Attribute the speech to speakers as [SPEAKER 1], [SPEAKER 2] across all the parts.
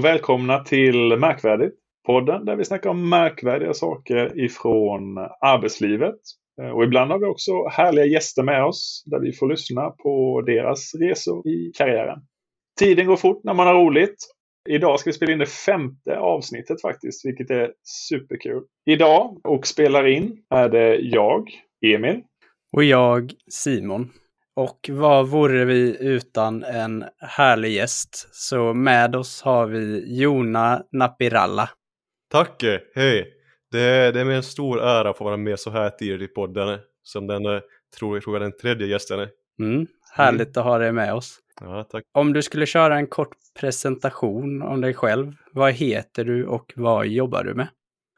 [SPEAKER 1] Och välkomna till Märkvärdigt, podden där vi snackar om märkvärdiga saker ifrån arbetslivet. Eh, och ibland har vi också härliga gäster med oss där vi får lyssna på deras resor i karriären. Tiden går fort när man har roligt. Idag ska vi spela in det femte avsnittet faktiskt, vilket är superkul. Idag och spelar in är det jag, Emil.
[SPEAKER 2] Och jag, Simon. Och vad vore vi utan en härlig gäst? Så med oss har vi Jona Napiralla.
[SPEAKER 3] Tack! Hej! Det är, det är med en stor ära att få vara med så här tidigt i podden som den, eh, tror jag, tror jag den tredje gästen.
[SPEAKER 2] Mm, härligt mm. att ha dig med oss.
[SPEAKER 3] Ja, tack.
[SPEAKER 2] Om du skulle köra en kort presentation om dig själv, vad heter du och vad jobbar du med?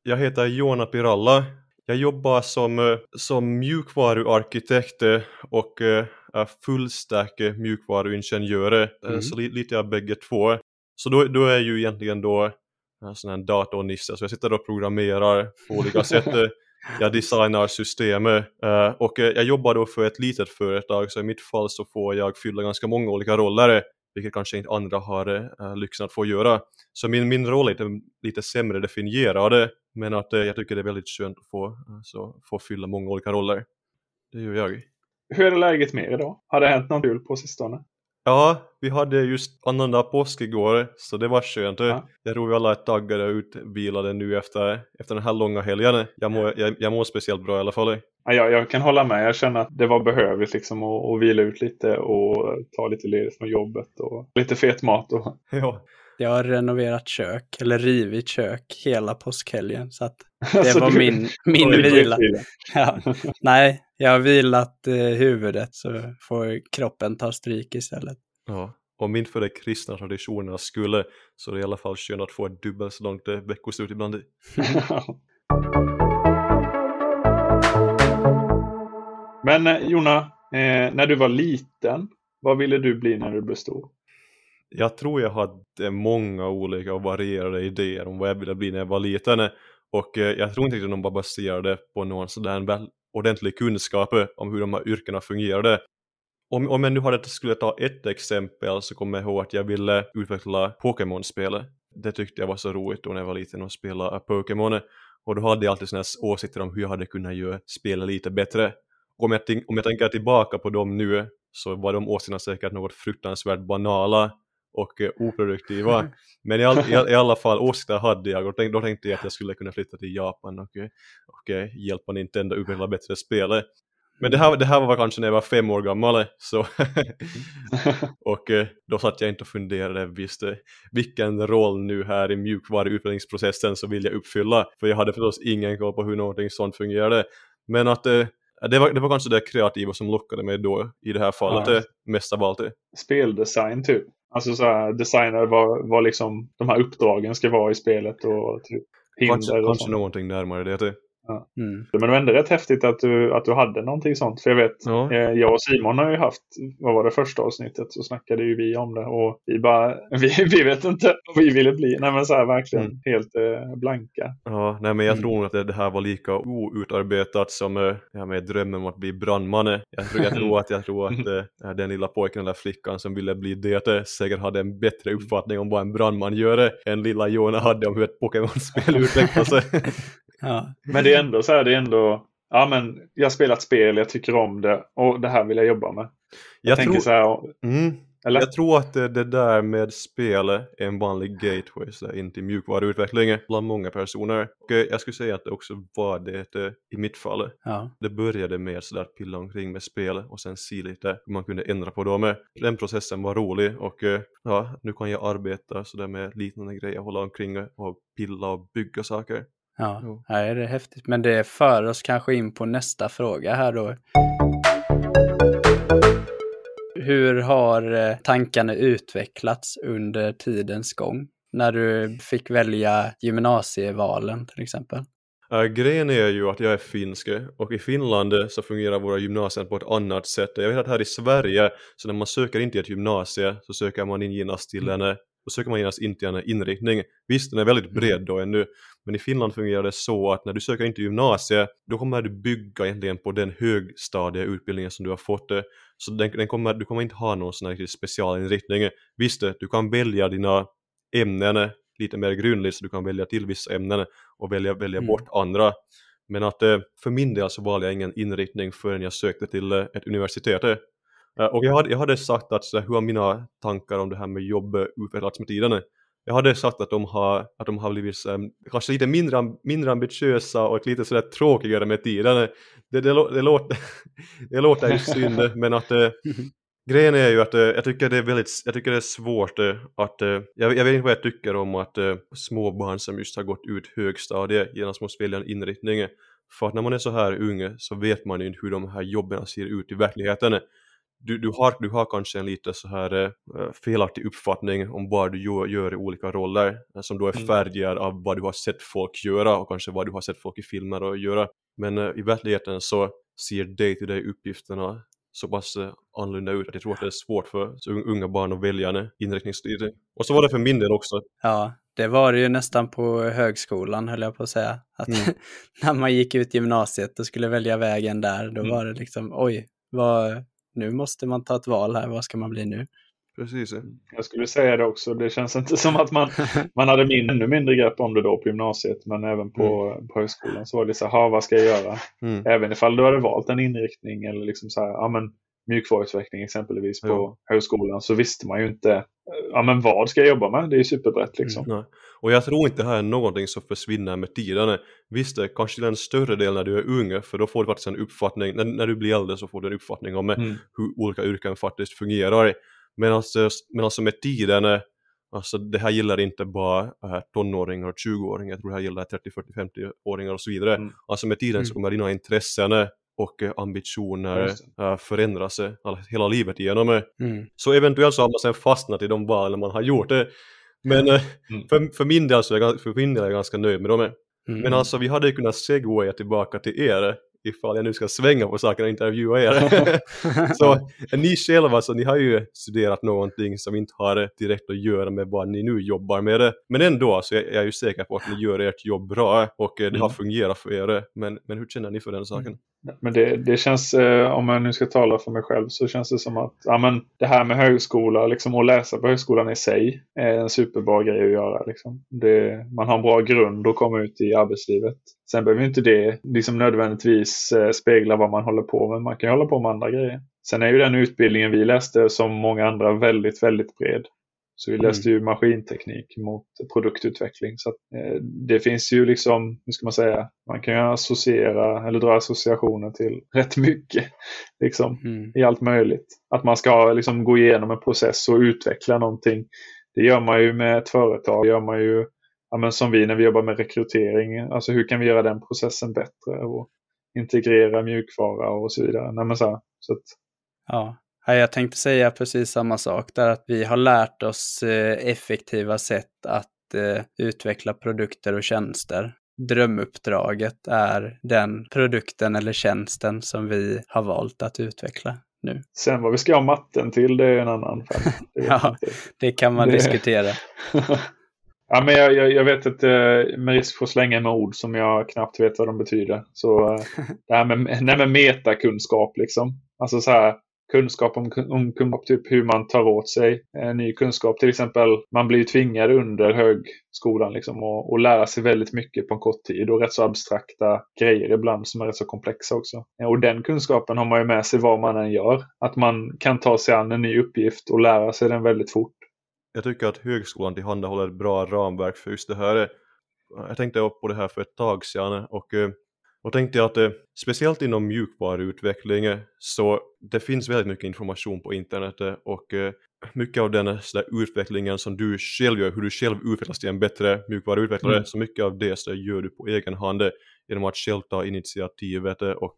[SPEAKER 3] Jag heter Jona Piralla. Jag jobbar som, eh, som mjukvaruarkitekt och är fullstack mjukvaruingenjör, mm. så lite av bägge två. Så då, då är ju egentligen då en sån här datornisse, så jag sitter och programmerar på olika sätt. Jag designar systemet och eh, jag jobbar då för ett litet företag så i mitt fall så får jag fylla ganska många olika roller vilket kanske inte andra har lyxen att få göra. Så min, min roll är lite, lite sämre definierad men att jag tycker det är väldigt skönt att få, uh, så, få fylla många olika roller. Det gör jag.
[SPEAKER 1] Hur är läget med er idag? Har det hänt något kul på sistone?
[SPEAKER 3] Ja, vi hade just annandag påsk igår, så det var skönt. Ja. Jag tror vi alla är taggade och utvilade nu efter, efter den här långa helgen. Jag mår, jag, jag mår speciellt bra i alla fall.
[SPEAKER 1] Ja, jag, jag kan hålla med. Jag känner att det var behövligt liksom att, att vila ut lite och ta lite ledigt från jobbet och lite fet mat. Och...
[SPEAKER 3] Ja.
[SPEAKER 2] Jag har renoverat kök, eller rivit kök hela påskhelgen. Så att det var du... min, min vila. Ja. Nej, jag har vilat eh, huvudet så får kroppen ta stryk istället.
[SPEAKER 3] Ja, och min för de kristna traditionerna skulle så det är i alla fall skönt att få ett dubbelt så långt eh, veckoslut ibland.
[SPEAKER 1] Men eh, Jona, eh, när du var liten, vad ville du bli när du blev stor?
[SPEAKER 3] Jag tror jag hade många olika och varierade idéer om vad jag ville bli när jag var liten. Och eh, jag tror inte att de bara baserade på någon sådär ordentlig kunskap om hur de här yrkena fungerade. Om, om jag nu hade, skulle ta ett exempel så kommer jag ihåg att jag ville utveckla Pokémon-spelet. Det tyckte jag var så roligt då när jag var liten och spelade Pokémon. Och då hade jag alltid sådana åsikter om hur jag hade kunnat göra spelet lite bättre. Och om jag, om jag tänker tillbaka på dem nu så var de åsikterna säkert något fruktansvärt banala och eh, oproduktiva. Men i, all, i, i, alla fall åsikter hade jag och då tänkte jag att jag skulle kunna flytta till Japan och, eh, och eh, hjälpa Nintendo utveckla bättre spel. Men det här, det här var kanske när jag var fem år gammal så och då satt jag inte och funderade visst vilken roll nu här i mjukvaruutvecklingsprocessen så vill jag uppfylla för jag hade förstås ingen koll på hur någonting sånt fungerade. Men att det var, det var kanske det kreativa som lockade mig då i det här fallet ja. mest av allt.
[SPEAKER 1] Speldesign typ? Alltså så här, designer vad, vad liksom de här uppdragen ska vara i spelet och typ
[SPEAKER 3] hinder kanske, och Kanske någonting närmare det.
[SPEAKER 1] Ja. Mm. Men det var ändå rätt häftigt att du, att du hade någonting sånt. För jag vet, ja. eh, jag och Simon har ju haft, vad var det första avsnittet, så snackade ju vi om det. Och vi bara, vi, vi vet inte vad vi ville bli. Nej men så här verkligen mm. helt eh, blanka.
[SPEAKER 3] Ja, nej men jag mm. tror att det, det, här var lika outarbetat som eh, ja, med drömmen om att bli brandman. Jag tror, jag tror att, jag tror att eh, den lilla pojken eller flickan som ville bli det säkert hade en bättre uppfattning om vad en brandman gör än lilla Jona hade om hur ett Pokémon-spel utvecklar sig.
[SPEAKER 1] Ja. Men det är ändå så här, det är ändå, ja men jag har spelat spel, jag tycker om det och det här vill jag jobba med. Jag, jag tänker tror, så här,
[SPEAKER 3] mm, eller? Jag tror att det, det, där med spel är en vanlig gateway så in till mjukvaruutveckling bland många personer. Och jag skulle säga att det också var det i mitt fall.
[SPEAKER 2] Ja.
[SPEAKER 3] Det började med sådär pilla omkring med spel och sen se lite hur man kunde ändra på dem. Den processen var rolig och ja, nu kan jag arbeta sådär med liknande grejer, hålla omkring och pilla och bygga saker.
[SPEAKER 2] Ja, jo. det är häftigt. Men det för oss kanske in på nästa fråga här då. Hur har eh, tankarna utvecklats under tidens gång? När du fick välja gymnasievalen till exempel?
[SPEAKER 3] Uh, grejen är ju att jag är finsk och i Finland så fungerar våra gymnasier på ett annat sätt. Jag vet att här i Sverige, så när man söker in till ett gymnasie så söker man in genast till mm. en då söker man genast in till en inriktning. Visst, den är väldigt mm. bred då ännu, men i Finland fungerar det så att när du söker in till gymnasiet, då kommer du bygga egentligen på den högstadieutbildningen som du har fått. Så den, den kommer, du kommer inte ha någon sån här specialinriktning. Visst, du kan välja dina ämnen lite mer grundligt så du kan välja till vissa ämnen och välja, välja mm. bort andra. Men att eh, för min del så valde jag ingen inriktning förrän jag sökte till eh, ett universitet. Eh, och jag hade, jag hade sagt att så hur har mina tankar om det här med jobb utvecklats med tiden? Jag hade sagt att de har, att de har blivit um, kanske lite mindre, mindre ambitiösa och lite sådär tråkigare med tiden. Det, det, det, låter, det låter ju synd, men att uh, grejen är ju att uh, jag tycker det är väldigt, jag tycker det är svårt att, jag, jag, vet inte vad jag tycker om att små barn som just har gått ut högstadiet genast måste välja en inriktning. För att när man är så här ung så vet man ju inte hur de här jobben ser ut i verkligheten du, du, har, du har kanske en lite så här äh, felaktig uppfattning om vad du gör, gör i olika roller äh, som då är mm. av vad du har sett folk göra och kanske vad du har sett folk i filmer och göra. Men äh, i verkligheten så ser day-to-day uppgifterna så pass annorlunda ut att jag tror att det är svårt för unga barn att välja en inriktningsstyrning. Och så var det för min del också.
[SPEAKER 2] Ja, det var det ju nästan på högskolan höll jag på att säga. Att mm. när man gick ut gymnasiet och skulle välja vägen där, då mm. var det liksom oj, vad, nu måste man ta ett val här, vad ska man bli nu?
[SPEAKER 3] Precis.
[SPEAKER 1] Jag skulle säga det också, det känns inte som att man, man hade min, ännu mindre grepp om det då på gymnasiet, men även på, mm. på högskolan så var det så här, vad ska jag göra? Mm. Även ifall du hade valt en inriktning eller liksom så här, ja men mjukvaruutveckling exempelvis på ja. högskolan så visste man ju inte ja, men vad ska jag jobba med? Det är ju superbrett liksom. Mm,
[SPEAKER 3] och jag tror inte det här är någonting som försvinner med tiden. Visst, det kanske till en större del när du är ung, för då får du faktiskt en uppfattning, när, när du blir äldre så får du en uppfattning om mm. hur olika yrken faktiskt fungerar. Men alltså, men alltså med tiden, alltså det här gäller inte bara äh, tonåringar och 20-åringar, jag tror det här gäller 30, 40, 50-åringar och så vidare. Mm. Alltså med tiden så mm. kommer dina intressen och eh, ambitioner äh, förändra sig hela livet igenom. Mm. Så eventuellt så har man sen fastnat i de valen man har gjort. Men mm. för, för, min del så är jag, för min del är jag ganska nöjd med dem. Mm. Men alltså vi hade ju kunnat segwaya tillbaka till er ifall jag nu ska svänga på saker och intervjua er. så ni själva, så ni har ju studerat någonting som inte har direkt att göra med vad ni nu jobbar med. Men ändå så är jag ju säker på att ni gör ert jobb bra och det har mm. fungerat för er. Men, men hur känner ni för den saken?
[SPEAKER 1] Men det, det känns, eh, om jag nu ska tala för mig själv, så känns det som att ja, men det här med högskola liksom, att läsa på högskolan i sig är en superbra grej att göra. Liksom. Det, man har en bra grund att komma ut i arbetslivet. Sen behöver inte det liksom nödvändigtvis eh, spegla vad man håller på med. Man kan ju hålla på med andra grejer. Sen är ju den utbildningen vi läste som många andra väldigt, väldigt bred. Så vi läste mm. ju maskinteknik mot produktutveckling. Så att, eh, det finns ju liksom, hur ska man säga, man kan ju associera eller dra associationer till rätt mycket. Liksom, mm. I allt möjligt. Att man ska liksom gå igenom en process och utveckla någonting. Det gör man ju med ett företag. Det gör man ju ja, men som vi när vi jobbar med rekrytering. Alltså hur kan vi göra den processen bättre och integrera mjukvara och så vidare. Nej, så, så att,
[SPEAKER 2] ja. Jag tänkte säga precis samma sak där, att vi har lärt oss eh, effektiva sätt att eh, utveckla produkter och tjänster. Drömuppdraget är den produkten eller tjänsten som vi har valt att utveckla nu.
[SPEAKER 1] Sen vad vi ska ha matten till, det är en annan
[SPEAKER 2] femma. ja, det kan man det... diskutera.
[SPEAKER 1] ja, men jag, jag, jag vet att eh, med risk för att slänga med ord som jag knappt vet vad de betyder. Så det här med, nej, med metakunskap liksom. Alltså så här, kunskap om, om, om typ hur man tar åt sig eh, ny kunskap. Till exempel, man blir tvingad under högskolan liksom, och, och lära sig väldigt mycket på en kort tid och rätt så abstrakta grejer ibland som är rätt så komplexa också. Eh, och den kunskapen har man ju med sig vad man än gör. Att man kan ta sig an en ny uppgift och lära sig den väldigt fort.
[SPEAKER 3] Jag tycker att högskolan tillhandahåller ett bra ramverk för just det här. Jag tänkte på det här för ett tag sedan och eh, och tänkte jag att eh, speciellt inom mjukvaruutveckling så det finns väldigt mycket information på internet eh, och eh, mycket av den eh, så utvecklingen som du själv gör, hur du själv utvecklas till en bättre mjukvaruutvecklare, mm. så mycket av det så gör du på egen hand genom att själv ta initiativet och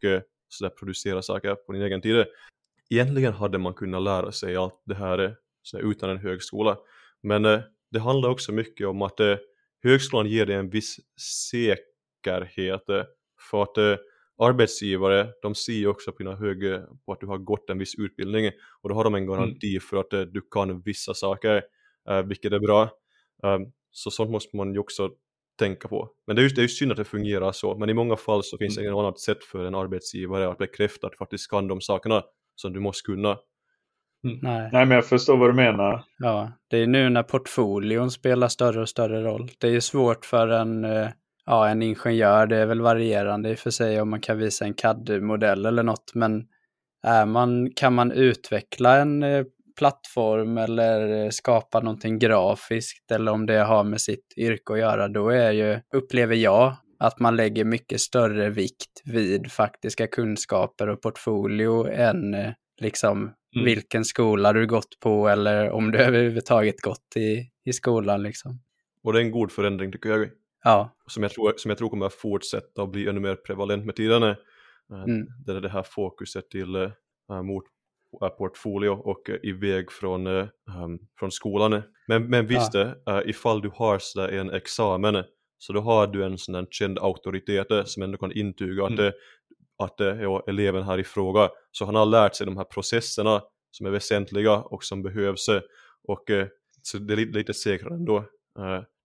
[SPEAKER 3] så producera saker på din egen tid. Egentligen hade man kunnat lära sig allt det här så utan en högskola, men det handlar också mycket om att högskolan ger dig en viss säkerhet för att eh, arbetsgivare, de ser också på dina hög, på att du har gått en viss utbildning och då har de en garanti mm. för att eh, du kan vissa saker, eh, vilket är bra. Um, så sånt måste man ju också tänka på. Men det är ju, det är ju synd att det fungerar så, men i många fall så finns det mm. inget annat sätt för en arbetsgivare att bekräfta att du faktiskt kan de sakerna som du måste kunna.
[SPEAKER 1] Mm. Nej. Nej, men jag förstår vad du menar.
[SPEAKER 2] Ja, det är nu när portfolion spelar större och större roll. Det är ju svårt för en, eh, ja, en ingenjör, det är väl varierande i och för sig om man kan visa en CAD-modell eller något, men är man, kan man utveckla en eh, plattform eller skapa någonting grafiskt eller om det har med sitt yrke att göra, då är ju, upplever jag, att man lägger mycket större vikt vid faktiska kunskaper och portfolio än eh, liksom mm. vilken skola du gått på eller om du överhuvudtaget gått i, i skolan liksom.
[SPEAKER 3] Och det är en god förändring tycker jag.
[SPEAKER 2] Ja.
[SPEAKER 3] Som jag tror, som jag tror kommer att fortsätta och bli ännu mer prevalent med tiden. Eh, mm. Det är det här fokuset till äh, mot portfolio och uh, iväg från, um, från skolan. Men, men visst, ja. uh, ifall du har sådär en examen så då har du en sån känd auktoritet som ändå kan intyga mm. att, att ja, eleven här i fråga, så han har lärt sig de här processerna som är väsentliga och som behövs. Och så det är lite, lite säkrare ändå.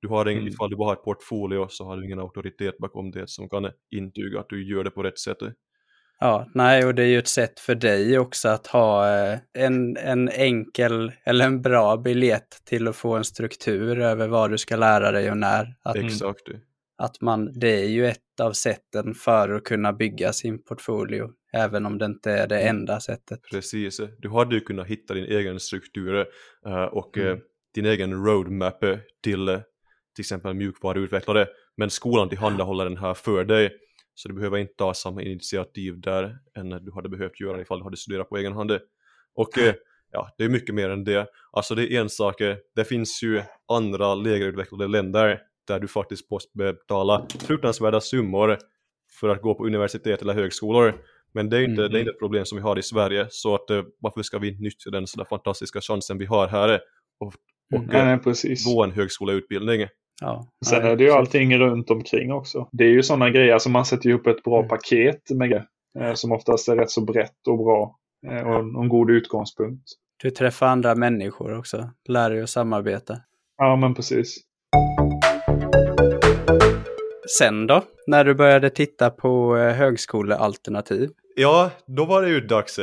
[SPEAKER 3] Du har en, mm. Ifall du bara har ett portfolio så har du ingen auktoritet bakom det som kan intyga att du gör det på rätt sätt.
[SPEAKER 2] Ja, nej, och det är ju ett sätt för dig också att ha eh, en, en enkel eller en bra biljett till att få en struktur över vad du ska lära dig och när.
[SPEAKER 3] Att, Exakt.
[SPEAKER 2] Att man, det är ju ett av sätten för att kunna bygga sin portfolio, även om det inte är det mm. enda sättet.
[SPEAKER 3] Precis, du hade ju kunnat hitta din egen struktur uh, och mm. uh, din egen roadmap till till exempel mjukvaruutvecklare, men skolan tillhandahåller den här för dig så du behöver inte ta samma initiativ där än du hade behövt göra ifall du hade studerat på egen hand. Och eh, ja, det är mycket mer än det. Alltså det är en sak, eh, det finns ju andra lägre utvecklade länder där du faktiskt måste betala fruktansvärda summor för att gå på universitet eller högskolor. Men det är inte, mm. det är inte ett problem som vi har i Sverige, så att, eh, varför ska vi inte nyttja den sådär fantastiska chansen vi har här och, och
[SPEAKER 1] mm. nej,
[SPEAKER 3] gå en högskoleutbildning?
[SPEAKER 2] Ja,
[SPEAKER 1] Sen är det ju allting runt omkring också. Det är ju sådana grejer, alltså man sätter ihop ett bra mm. paket med grejer, eh, som oftast är rätt så brett och bra eh, och en, en god utgångspunkt.
[SPEAKER 2] Du träffar andra människor också, lär dig att samarbeta.
[SPEAKER 1] Ja, men precis.
[SPEAKER 2] Sen då, när du började titta på eh, högskolealternativ?
[SPEAKER 3] Ja, då var det ju dags.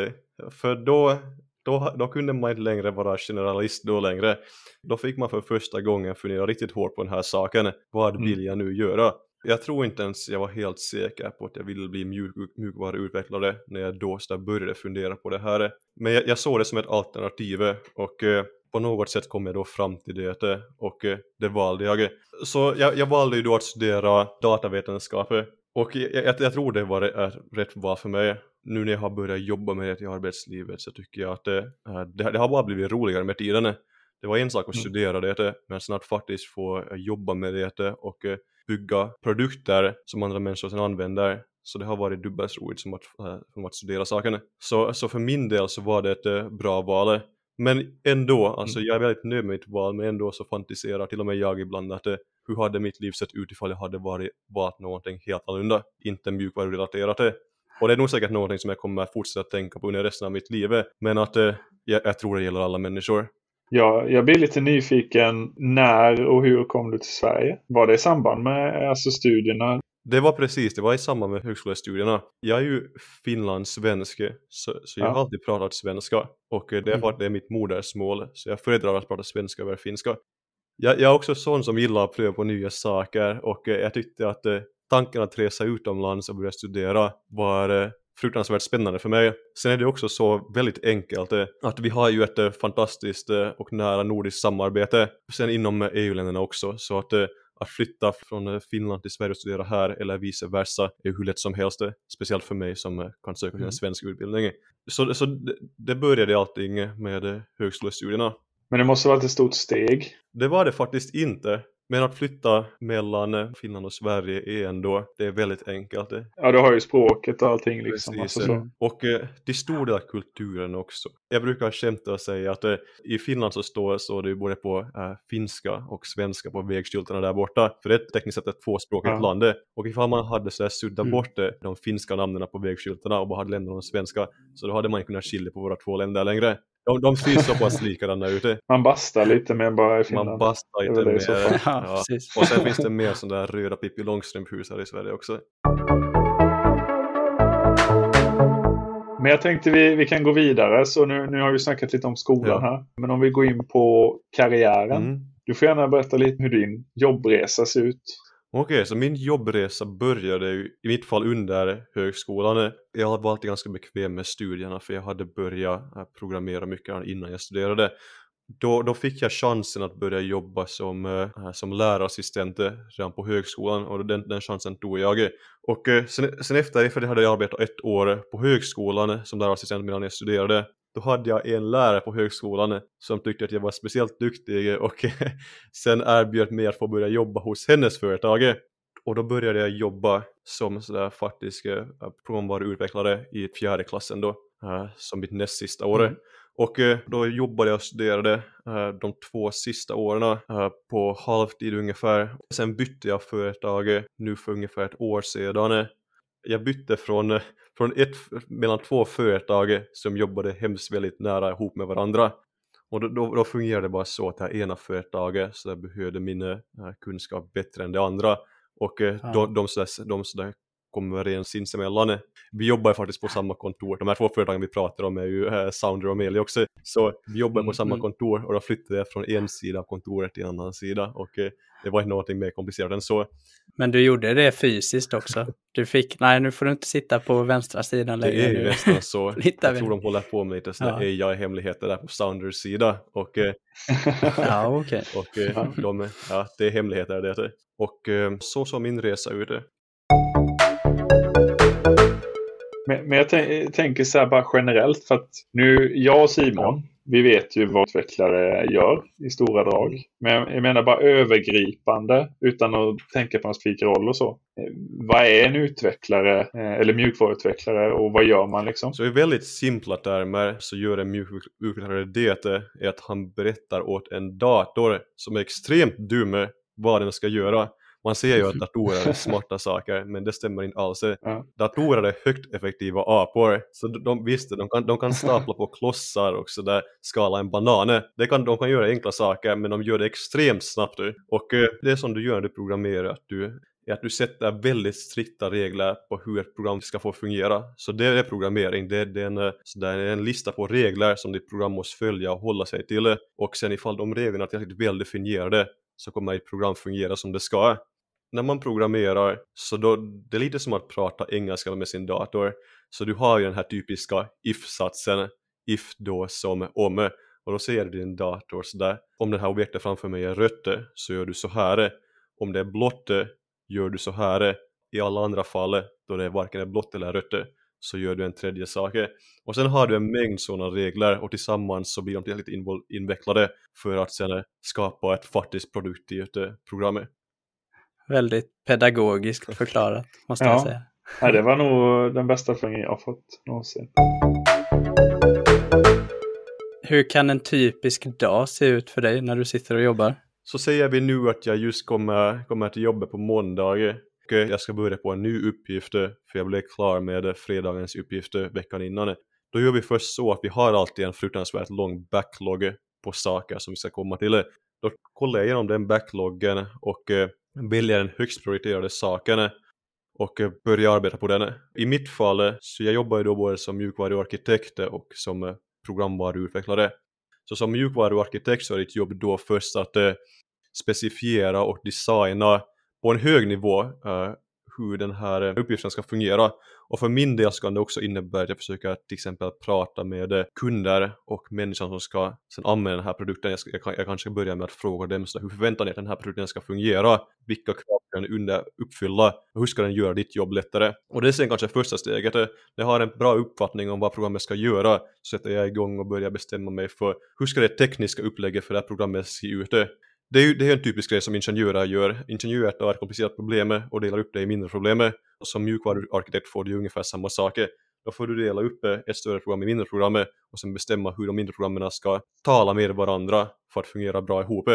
[SPEAKER 3] För då, då, då kunde man inte längre vara generalist då längre. Då fick man för första gången fundera riktigt hårt på den här saken. Vad mm. vill jag nu göra? Jag tror inte ens jag var helt säker på att jag ville bli mjuk, mjukvaruutvecklare när jag då började fundera på det här. Men jag, jag såg det som ett alternativ och eh, på något sätt kom jag då fram till det och eh, det valde jag. Så jag, jag valde ju då att studera datavetenskap och jag, jag, jag tror det var rätt val för mig nu när jag har börjat jobba med det i arbetslivet så tycker jag att det, det, det har bara blivit roligare med tiden. Det var en sak att mm. studera det, men sen att faktiskt få jobba med det och eh, bygga produkter som andra människor sedan använder. Så det har varit dubbelt roligt som att, som att studera sakerna. Så, så för min del så var det ett bra val. Men ändå, alltså mm. jag är väldigt nöjd med mitt val, men ändå så fantiserar till och med jag ibland att hur hade mitt liv sett ut ifall jag hade varit, valt någonting helt annorlunda, inte mjukvarurelaterat. Och det är nog säkert någonting som jag kommer fortsätta tänka på under resten av mitt liv, men att eh, jag, jag, tror det gäller alla människor.
[SPEAKER 1] Ja, jag blir lite nyfiken. När och hur kom du till Sverige? Var det i samband med alltså, studierna?
[SPEAKER 3] Det var precis, det var i samband med högskolestudierna. Jag är ju finlandssvensk, så, så jag ja. har alltid pratat svenska och det är för mm. att det är mitt modersmål, så jag föredrar att prata svenska över finska. Jag, jag är också sån som gillar att pröva på nya saker och eh, jag tyckte att eh, tanken att resa utomlands och börja studera var eh, fruktansvärt spännande för mig. Sen är det också så väldigt enkelt eh, att vi har ju ett eh, fantastiskt och nära nordiskt samarbete sen inom EU-länderna också så att att flytta från Finland till Sverige och studera här eller vice versa är hur lätt som helst, speciellt för mig som kan söka till en mm. svensk utbildning. Så, så det började allting med högskolestudierna.
[SPEAKER 1] Men det måste varit ett stort steg.
[SPEAKER 3] Det var det faktiskt inte. Men att flytta mellan Finland och Sverige är ändå, det är väldigt enkelt.
[SPEAKER 1] Ja, du har ju språket och allting liksom.
[SPEAKER 3] Alltså så. Och eh, stor del kulturen också. Jag brukar skämta och säga att eh, i Finland så står så det både på eh, finska och svenska på vägskyltarna där borta. För det är tekniskt sett ett tvåspråkigt ja. land. Och ifall man hade så här suddat mm. bort eh, de finska namnen på vägskyltarna och bara hade lämnat de svenska så då hade man kunnat skilja på våra två länder längre. De, de ser så pass likadana ut.
[SPEAKER 1] Man bastar lite mer bara i Finland.
[SPEAKER 3] Man bastar lite mer. Ja, och sen finns det mer sådana där röda Pippi Långstrump-hus här i Sverige också.
[SPEAKER 1] Men jag tänkte vi, vi kan gå vidare. Så nu, nu har vi snackat lite om skolan ja. här. Men om vi går in på karriären. Mm. Du får gärna berätta lite hur din jobbresa ser ut.
[SPEAKER 3] Okej, så min jobbresa började ju i mitt fall under högskolan. Jag var alltid ganska bekväm med studierna för jag hade börjat eh, programmera mycket innan jag studerade. Då, då fick jag chansen att börja jobba som, eh, eh, som lärarassistent redan på högskolan och den, den chansen tog jag. Och sen, sen efter det hade jag arbetat ett år på högskolan som lärarassistent medan jag studerade då hade jag en lärare på högskolan som tyckte att jag var speciellt duktig och sen erbjöd mig att få börja jobba hos hennes företag. Och då började jag jobba som sådär faktisk eh, programvaruutvecklare i fjärde klassen då, äh, som mitt näst sista år. Mm. Och äh, då jobbade jag och studerade de två sista åren på halvtid ungefär. Sen bytte jag företag nu för ungefär ett år sedan. Jag bytte från från ett, mellan två företag som jobbade hemskt väldigt nära ihop med varandra. Och då, då, då fungerade det bara så att det här ena företaget så behövde min äh, kunskap bättre än det andra. Och äh, ja. de, de, sådär, de sådär kom överens sinsemellan. Vi jobbar faktiskt på samma kontor. De här två företagen vi pratar om är ju äh, Sounder och Meli också. Så vi jobbar på samma mm. kontor och då flyttade jag från en sida av kontoret till en annan sida. Och äh, det var inte någonting mer komplicerat än så.
[SPEAKER 2] Men du gjorde det fysiskt också? Du fick, nej nu får du inte sitta på vänstra sidan
[SPEAKER 3] längre. Det är ju nästan så. jag tror de håller på med lite sådana ja. AI-hemligheter där på Sounders sida. Och,
[SPEAKER 2] eh, ja, okay.
[SPEAKER 3] och eh, de, ja, det är hemligheter det. Och eh, så såg min resa ut.
[SPEAKER 1] Men, men jag tänker så här bara generellt för att nu, jag och Simon, vi vet ju vad utvecklare gör i stora drag. Men jag menar bara övergripande utan att tänka på en specifik roll och så. Eh, vad är en utvecklare eh, eller mjukvaruutvecklare och vad gör man liksom?
[SPEAKER 3] Så i väldigt simpla termer så gör en mjukvaruutvecklare det är att han berättar åt en dator som är extremt dum vad den ska göra man ser ju att datorer är smarta saker, men det stämmer inte alls. Ja. Datorer är högt effektiva apor, så de, visst, de kan, de kan stapla på klossar och sådär, skala en banan. Det kan, de kan göra enkla saker, men de gör det extremt snabbt. Och eh, det som du gör när du programmerar, att du är att du sätter väldigt strikta regler på hur ett program ska få fungera. Så det är programmering, det är, det är, en, så det är en lista på regler som ditt program måste följa och hålla sig till. Och sen ifall de reglerna är tillräckligt väl definierade så kommer ett program fungera som det ska när man programmerar så då, det är lite som att prata engelska med sin dator. Så du har ju den här typiska if-satsen, if då som om. Och då säger du din dator sådär, om det här objektet framför mig är rött så gör du så här. Om det är blått gör du så här. I alla andra fall då det varken är blått eller rött så gör du en tredje sak. Och sen har du en mängd sådana regler och tillsammans så blir de lite invecklade för att sen skapa ett faktiskt produktivt eh, program.
[SPEAKER 2] Väldigt pedagogiskt förklarat, måste ja. jag säga.
[SPEAKER 1] Ja, det var nog den bästa förklaringen jag har fått någonsin.
[SPEAKER 2] Hur kan en typisk dag se ut för dig när du sitter och jobbar?
[SPEAKER 3] Så säger vi nu att jag just kommer, kommer till jobbet på måndag och jag ska börja på en ny uppgift för jag blev klar med fredagens uppgift veckan innan. Då gör vi först så att vi har alltid en fruktansvärt lång backlog på saker som vi ska komma till. Då kollar jag igenom den backloggen och välja den högst prioriterade saken och eh, börja arbeta på den. I mitt fall eh, så jag jobbar ju då både som mjukvaruarkitekt och som eh, programvaruutvecklare. Så som mjukvaruarkitekt så är ditt jobb då först att specifiera och designa på en hög nivå hur den här eh, uppgiften ska fungera. Och för min del ska det också innebära att jag försöker till exempel prata med eh, kunder och människor som ska sen använda den här produkten. Jag, ska, jag, jag kanske börjar med att fråga dem så hur förväntar ni att den här produkten ska fungera? Vilka krav kan den under uppfylla? Och hur ska den göra ditt jobb lättare? Och det är sen kanske första steget. Eh, När jag har en bra uppfattning om vad programmet ska göra så sätter jag igång och börjar bestämma mig för hur ska det tekniska upplägget för det här programmet se ut? Det är ju det är en typisk grej som ingenjörer gör. Ingenjörer tar ett komplicerat problem och delar upp det i mindre problem. Som mjukvaruarkitekt får du ungefär samma saker. Då får du dela upp ett större program i mindre program och sen bestämma hur de mindre programmen ska tala med varandra för att fungera bra ihop.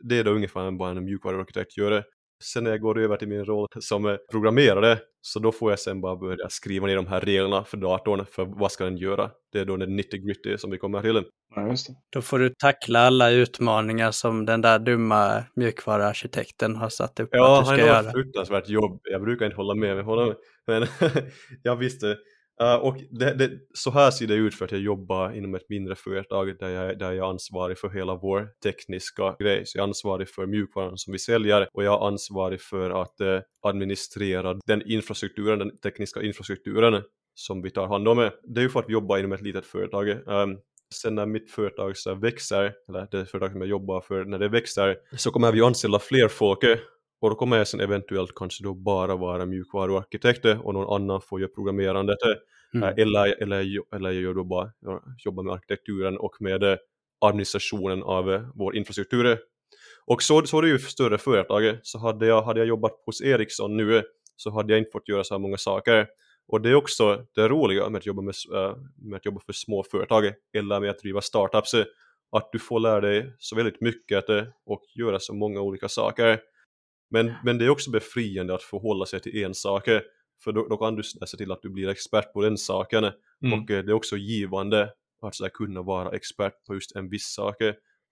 [SPEAKER 3] Det är då ungefär vad en mjukvaruarkitekt gör. Sen när jag går över till min roll som programmerare så då får jag sen bara börja skriva ner de här reglerna för datorn för vad ska den göra. Det är då den 90 gritty som vi kommer till.
[SPEAKER 1] Ja, just det.
[SPEAKER 2] Då får du tackla alla utmaningar som den där dumma mjukvaruarkitekten har satt upp
[SPEAKER 3] ja,
[SPEAKER 2] att du
[SPEAKER 3] ska göra. Ja, han har ett fruktansvärt jobb. Jag brukar inte hålla med med honom. Men jag visste Uh, och det, det, så här ser det ut för att jag jobbar inom ett mindre företag där jag, där jag är ansvarig för hela vår tekniska grej. Så jag är ansvarig för mjukvaran som vi säljer och jag är ansvarig för att eh, administrera den infrastrukturen, den tekniska infrastrukturen som vi tar hand om. Det är ju för att vi jobbar inom ett litet företag. Um, sen när mitt företag så växer, eller det företag som jag jobbar för, när det växer så kommer vi anställa fler folk och då kommer jag sen eventuellt kanske då bara vara mjukvaruarkitekt och någon annan får göra programmerandet mm. eller, eller, eller jag då bara jobbar med arkitekturen och med administrationen av vår infrastruktur. Och så, så är det ju för större företag, så hade jag, hade jag jobbat hos Ericsson nu så hade jag inte fått göra så här många saker. Och det är också det roliga med att jobba, med, med att jobba för små företag eller med att driva startups, att du får lära dig så väldigt mycket och göra så många olika saker. Men, men det är också befriande att förhålla sig till en sak, för då, då kan du se till att du blir expert på den saken. Mm. Och eh, det är också givande att så kunna vara expert på just en viss sak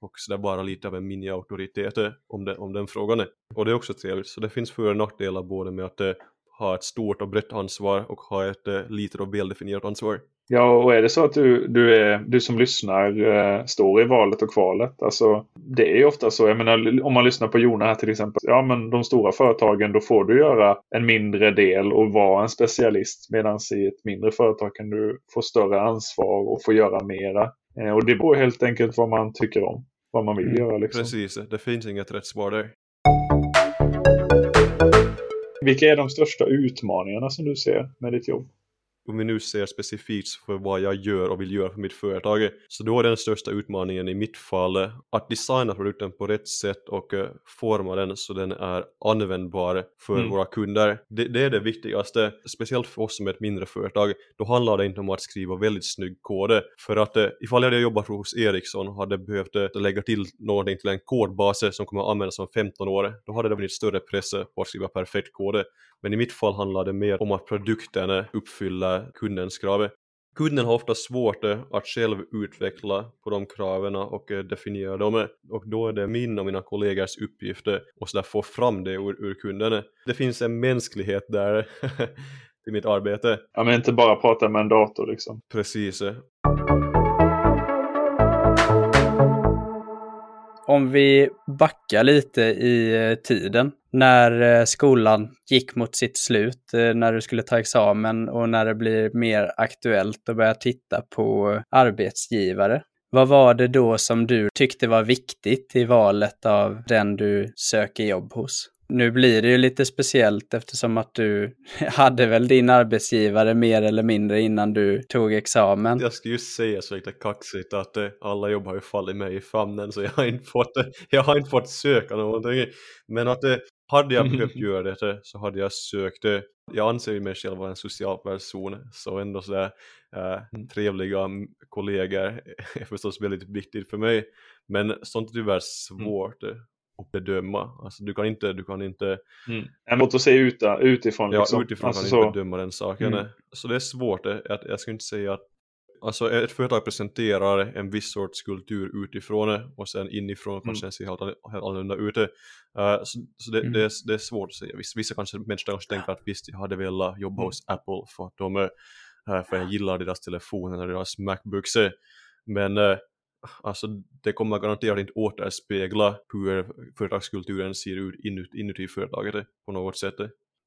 [SPEAKER 3] och så där vara lite av en mini-auktoritet om, det, om den frågan. Och det är också trevligt, så det finns för och nackdelar både med att eh, ha ett stort och brett ansvar och ha ett eh, litet och väldefinierat ansvar.
[SPEAKER 1] Ja, och är det så att du, du, är, du som lyssnar eh, står i valet och kvalet, alltså det är ju ofta så, jag menar om man lyssnar på Jona här till exempel, ja men de stora företagen då får du göra en mindre del och vara en specialist medan i ett mindre företag kan du få större ansvar och få göra mera. Eh, och det beror helt enkelt vad man tycker om, vad man vill mm, göra. Liksom.
[SPEAKER 3] Precis, det finns inget rätt svar där.
[SPEAKER 1] Vilka är de största utmaningarna som du ser med ditt jobb?
[SPEAKER 3] Om vi nu ser specifikt för vad jag gör och vill göra för mitt företag, så då är den största utmaningen i mitt fall att designa produkten på rätt sätt och uh, forma den så den är användbar för mm. våra kunder. Det, det, är det viktigaste, speciellt för oss som är ett mindre företag. Då handlar det inte om att skriva väldigt snygg kod, för att uh, ifall jag hade jobbat hos Ericsson och hade behövt uh, lägga till någonting till en kodbas som kommer att användas om 15 år, då hade det blivit större press på att skriva perfekt kod. Men i mitt fall handlar det mer om att produkten uppfyller kundens krav. Kunden har ofta svårt att själv utveckla på de kraven och eh, definiera dem och då är det min och mina kollegors uppgift att få fram det ur, ur kunden. Det finns en mänsklighet där i mitt arbete.
[SPEAKER 1] Ja men inte bara prata med en dator liksom.
[SPEAKER 3] Precis.
[SPEAKER 2] Om vi backar lite i eh, tiden, när eh, skolan gick mot sitt slut, eh, när du skulle ta examen och när det blir mer aktuellt att börja titta på arbetsgivare. Vad var det då som du tyckte var viktigt i valet av den du söker jobb hos? Nu blir det ju lite speciellt eftersom att du hade väl din arbetsgivare mer eller mindre innan du tog examen.
[SPEAKER 3] Jag ska ju säga så lite kaxigt att eh, alla jobb har ju fallit mig i famnen så jag har inte fått, eh, jag har inte fått söka någonting. Men att eh, hade jag behövt göra det så hade jag sökt det. Jag anser ju mig själv vara en social person så ändå sådär äh, trevliga kollegor är förstås väldigt viktigt för mig. Men sånt är tyvärr mm. svårt. Mm och bedöma. Alltså du kan inte, du kan inte...
[SPEAKER 1] Mm. En att se ut, utifrån.
[SPEAKER 3] Ja, liksom. utifrån alltså, kan så... inte bedöma den saken. Mm. Så det är svårt, jag, jag skulle inte säga att Alltså ett företag presenterar en viss sorts kultur utifrån och sen inifrån mm. kanske den ser helt, helt annorlunda ut. Uh, så, så det, mm. det, är, det, är, svårt att säga. Vissa, vissa kanske, människor kanske tänker att visst, jag hade velat jobba mm. hos Apple för att de uh, för jag gillar deras telefoner och deras Macbooks. Men uh, alltså det kommer garanterat inte återspegla hur företagskulturen ser ut inuti, inuti företaget på något sätt.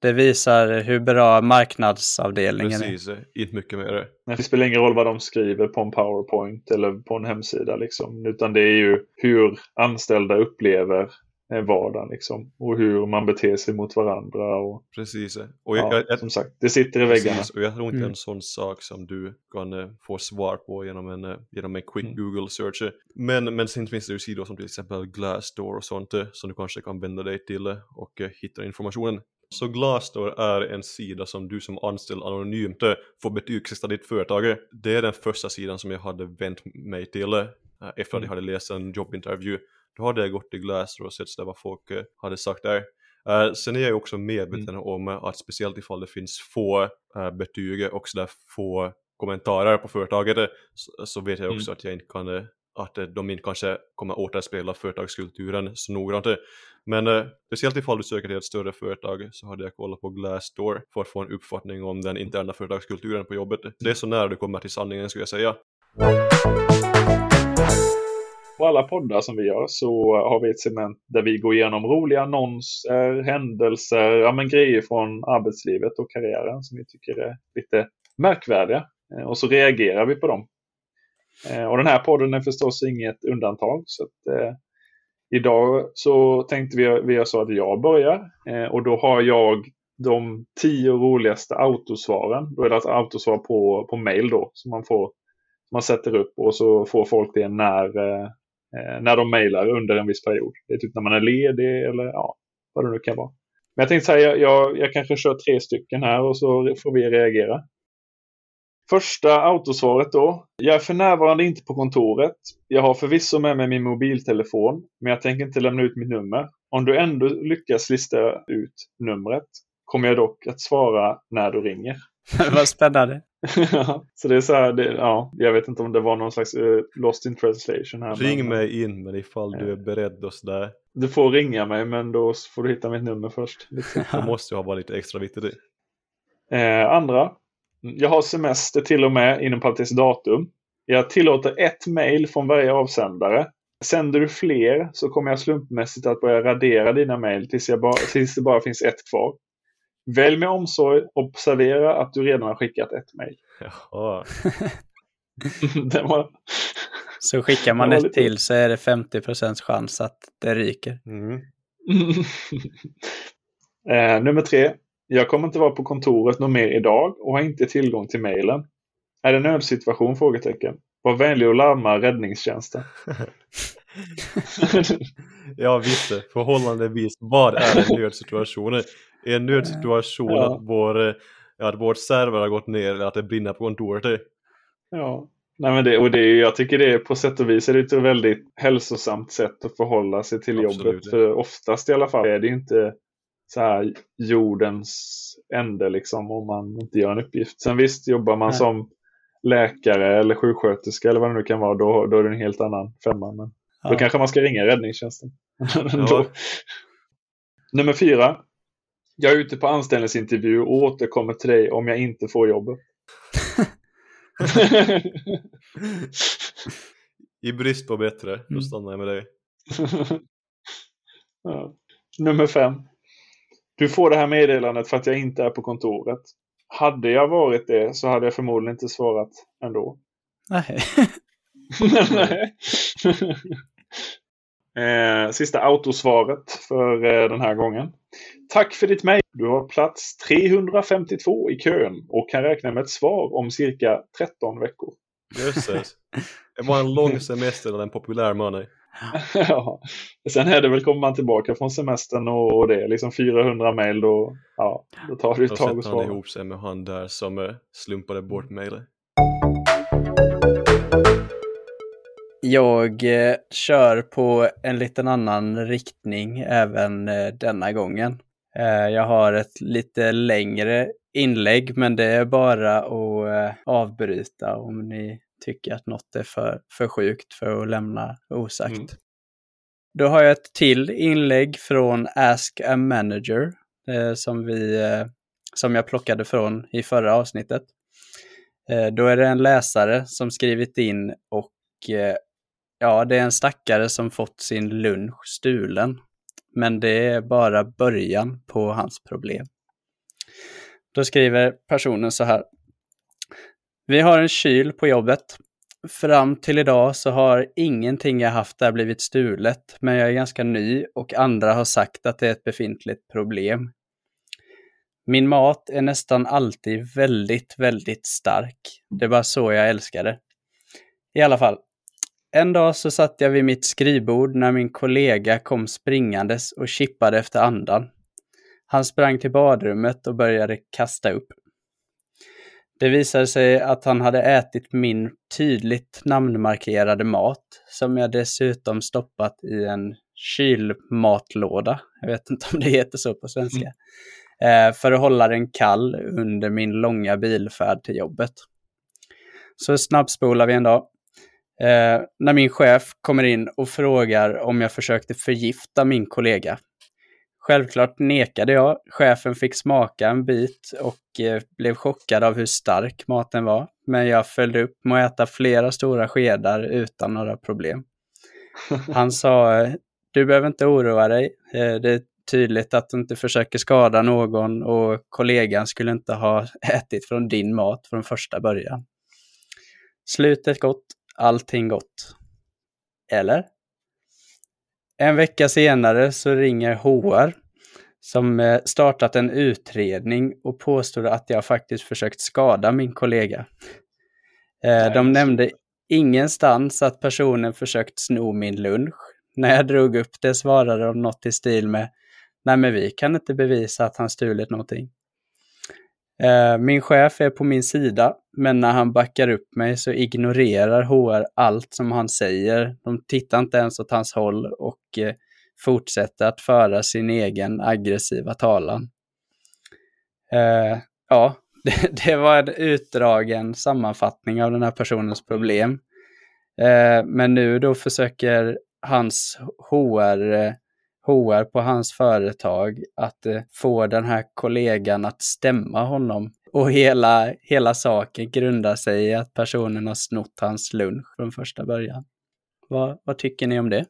[SPEAKER 2] Det visar hur bra marknadsavdelningen
[SPEAKER 3] Precis, är. Precis, inte mycket mer.
[SPEAKER 1] Det spelar ingen roll vad de skriver på en powerpoint eller på en hemsida liksom. Utan det är ju hur anställda upplever vardagen liksom. Och hur man beter sig mot varandra. Och,
[SPEAKER 3] precis.
[SPEAKER 1] Och jag, ja, jag, som sagt, det sitter i väggarna. Precis,
[SPEAKER 3] och jag tror inte mm. en sån sak som du kan uh, få svar på genom en, uh, genom en quick mm. Google search. Men, men sen finns det ju sidor som till exempel Glassdoor och sånt uh, som du kanske kan vända dig till och hitta informationen. Så Glassdoor är en sida som du som anställd anonymt får betygsätta ditt företag. Det är den första sidan som jag hade vänt mig till efter att jag mm. hade läst en jobbintervju då hade jag gått till Glassdoor och sett vad folk uh, hade sagt där. Uh, sen är jag också medveten mm. om att speciellt ifall det finns få uh, betyg och sådär få kommentarer på företaget så, så vet jag också mm. att jag inte kan att eh, de inte kanske kommer återspegla företagskulturen så noggrant. Men eh, speciellt ifall du söker till ett större företag så hade jag kollat på Glassdoor för att få en uppfattning om den interna företagskulturen på jobbet. Det är så nära du kommer till sanningen skulle jag säga.
[SPEAKER 1] På alla poddar som vi gör så har vi ett segment där vi går igenom roliga annonser, händelser, ja, men grejer från arbetslivet och karriären som vi tycker är lite märkvärdiga. Eh, och så reagerar vi på dem. Eh, och den här podden är förstås inget undantag. Så att, eh, idag så tänkte vi, vi så att jag börjar. Eh, och då har jag de tio roligaste autosvaren. Då är det alltså autosvar på, på mail då. Som man, får, man sätter upp och så får folk det när, eh, Eh, när de mejlar under en viss period. Det är typ när man är ledig eller ja, vad det nu kan vara. Men jag tänkte säga, jag, jag, jag kanske kör tre stycken här och så får vi reagera. Första autosvaret då. Jag är för närvarande inte på kontoret. Jag har förvisso med mig min mobiltelefon, men jag tänker inte lämna ut mitt nummer. Om du ändå lyckas lista ut numret kommer jag dock att svara när du ringer.
[SPEAKER 2] Vad spännande.
[SPEAKER 1] så det är så här, det, ja, jag vet inte om det var någon slags uh, lost in translation här.
[SPEAKER 3] Ring men, mig in men ifall du är beredd och sådär.
[SPEAKER 1] Du får ringa mig men då får du hitta mitt nummer först.
[SPEAKER 3] Då måste jag ha lite extra vitt i det.
[SPEAKER 1] Eh, andra, jag har semester till och med inom parentes datum. Jag tillåter ett mail från varje avsändare. Sänder du fler så kommer jag slumpmässigt att börja radera dina mail tills, bara, tills det bara finns ett kvar. Välj med omsorg. Observera att du redan har skickat ett mail.
[SPEAKER 3] Jaha.
[SPEAKER 2] var... Så skickar man ett lite... till så är det 50% chans att det ryker. Mm.
[SPEAKER 1] eh, nummer tre. Jag kommer inte vara på kontoret något mer idag och har inte tillgång till mejlen. Är det nödsituation? Frågetecken. Var vänlig och larma räddningstjänsten.
[SPEAKER 3] ja visst, förhållandevis. Vad är en nödsituation? Är en nödsituation ja. att, vår, att vår server har gått ner eller att det brinner på kontoret?
[SPEAKER 1] Ja, Nej, men det, och det, jag tycker det är på sätt och vis är det ett väldigt hälsosamt sätt att förhålla sig till Absolut. jobbet. För oftast i alla fall är det inte så här jordens ände liksom om man inte gör en uppgift. Sen visst, jobbar man Nej. som läkare eller sjuksköterska eller vad det nu kan vara, då, då är det en helt annan femma. Men ja. Då kanske man ska ringa räddningstjänsten. Ja. Nummer fyra. Jag är ute på anställningsintervju och återkommer till dig om jag inte får jobbet.
[SPEAKER 3] I brist på bättre, då mm. stannar jag med dig.
[SPEAKER 1] ja. Nummer fem. Du får det här meddelandet för att jag inte är på kontoret. Hade jag varit det så hade jag förmodligen inte svarat ändå.
[SPEAKER 2] Nej.
[SPEAKER 1] Nej. eh, sista autosvaret för eh, den här gången. Tack för ditt mejl. Du har plats 352 i kön och kan räkna med ett svar om cirka 13 veckor.
[SPEAKER 3] Jösses. Det var en lång semester eller en populär money.
[SPEAKER 1] ja. Sen är det väl, kommer man tillbaka från semestern och, och det är liksom 400 mejl då, ja, då tar det ett tag att svara.
[SPEAKER 3] Då han ihop sig med han där som uh, slumpade bort mejlet.
[SPEAKER 2] Jag eh, kör på en liten annan riktning även eh, denna gången. Eh, jag har ett lite längre inlägg men det är bara att eh, avbryta om ni tycker att något är för, för sjukt för att lämna osagt. Mm. Då har jag ett till inlägg från Ask a Manager eh, som, vi, som jag plockade från i förra avsnittet. Då är det en läsare som skrivit in och ja, det är en stackare som fått sin lunch stulen. Men det är bara början på hans problem. Då skriver personen så här. Vi har en kyl på jobbet. Fram till idag så har ingenting jag haft där blivit stulet, men jag är ganska ny och andra har sagt att det är ett befintligt problem. Min mat är nästan alltid väldigt, väldigt stark. Det är bara så jag älskar det. I alla fall. En dag så satt jag vid mitt skrivbord när min kollega kom springandes och chippade efter andan. Han sprang till badrummet och började kasta upp. Det visade sig att han hade ätit min tydligt namnmarkerade mat, som jag dessutom stoppat i en kylmatlåda. Jag vet inte om det heter så på svenska. Mm. Eh, för att hålla den kall under min långa bilfärd till jobbet. Så snabbspolar vi en dag. Eh, när min chef kommer in och frågar om jag försökte förgifta min kollega. Självklart nekade jag. Chefen fick smaka en bit och eh, blev chockad av hur stark maten var. Men jag följde upp med att äta flera stora skedar utan några problem. Han sa, du behöver inte oroa dig. Eh, det är tydligt att du inte försöker skada någon och kollegan skulle inte ha ätit från din mat från första början. Slutet gott, allting gott. Eller? En vecka senare så ringer HR som eh, startat en utredning och påstod att jag faktiskt försökt skada min kollega. Eh, de nämnde ingenstans att personen försökt sno min lunch. När jag drog upp det svarade de något i stil med Nej men vi kan inte bevisa att han stulit någonting. Eh, min chef är på min sida, men när han backar upp mig så ignorerar HR allt som han säger. De tittar inte ens åt hans håll och eh, fortsätter att föra sin egen aggressiva talan. Eh, ja, det, var en utdragen sammanfattning av den här personens problem. men nu då försöker hans HR HR på hans företag att eh, få den här kollegan att stämma honom. Och hela, hela saken grundar sig i att personen har snott hans lunch från första början. Vad, vad tycker ni om det?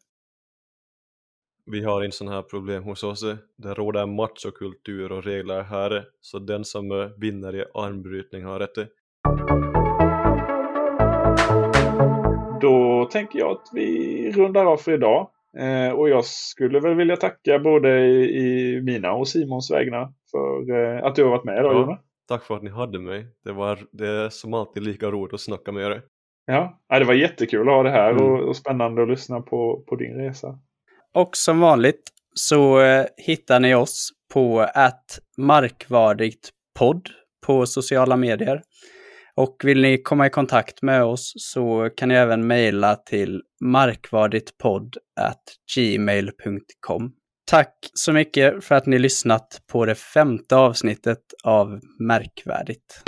[SPEAKER 3] Vi har inte sådana här problem hos oss. Det råder machokultur och regler här, så den som eh, vinner i armbrytning har rätt.
[SPEAKER 1] Då tänker jag att vi rundar av för idag. Eh, och jag skulle väl vilja tacka både i, i mina och Simons vägnar för eh, att du har varit med idag ja,
[SPEAKER 3] Tack för att ni hade mig. Det, var, det är som alltid lika roligt att snacka med er.
[SPEAKER 1] Ja, det var jättekul att ha det här mm. och, och, spännande att lyssna på, på din resa.
[SPEAKER 2] Och som vanligt så eh, hittar ni oss på att markvardigt podd på sociala medier. Och vill ni komma i kontakt med oss så kan ni även mejla till markvarditpodd@gmail.com. Tack så mycket för att ni lyssnat på det femte avsnittet av Märkvärdigt.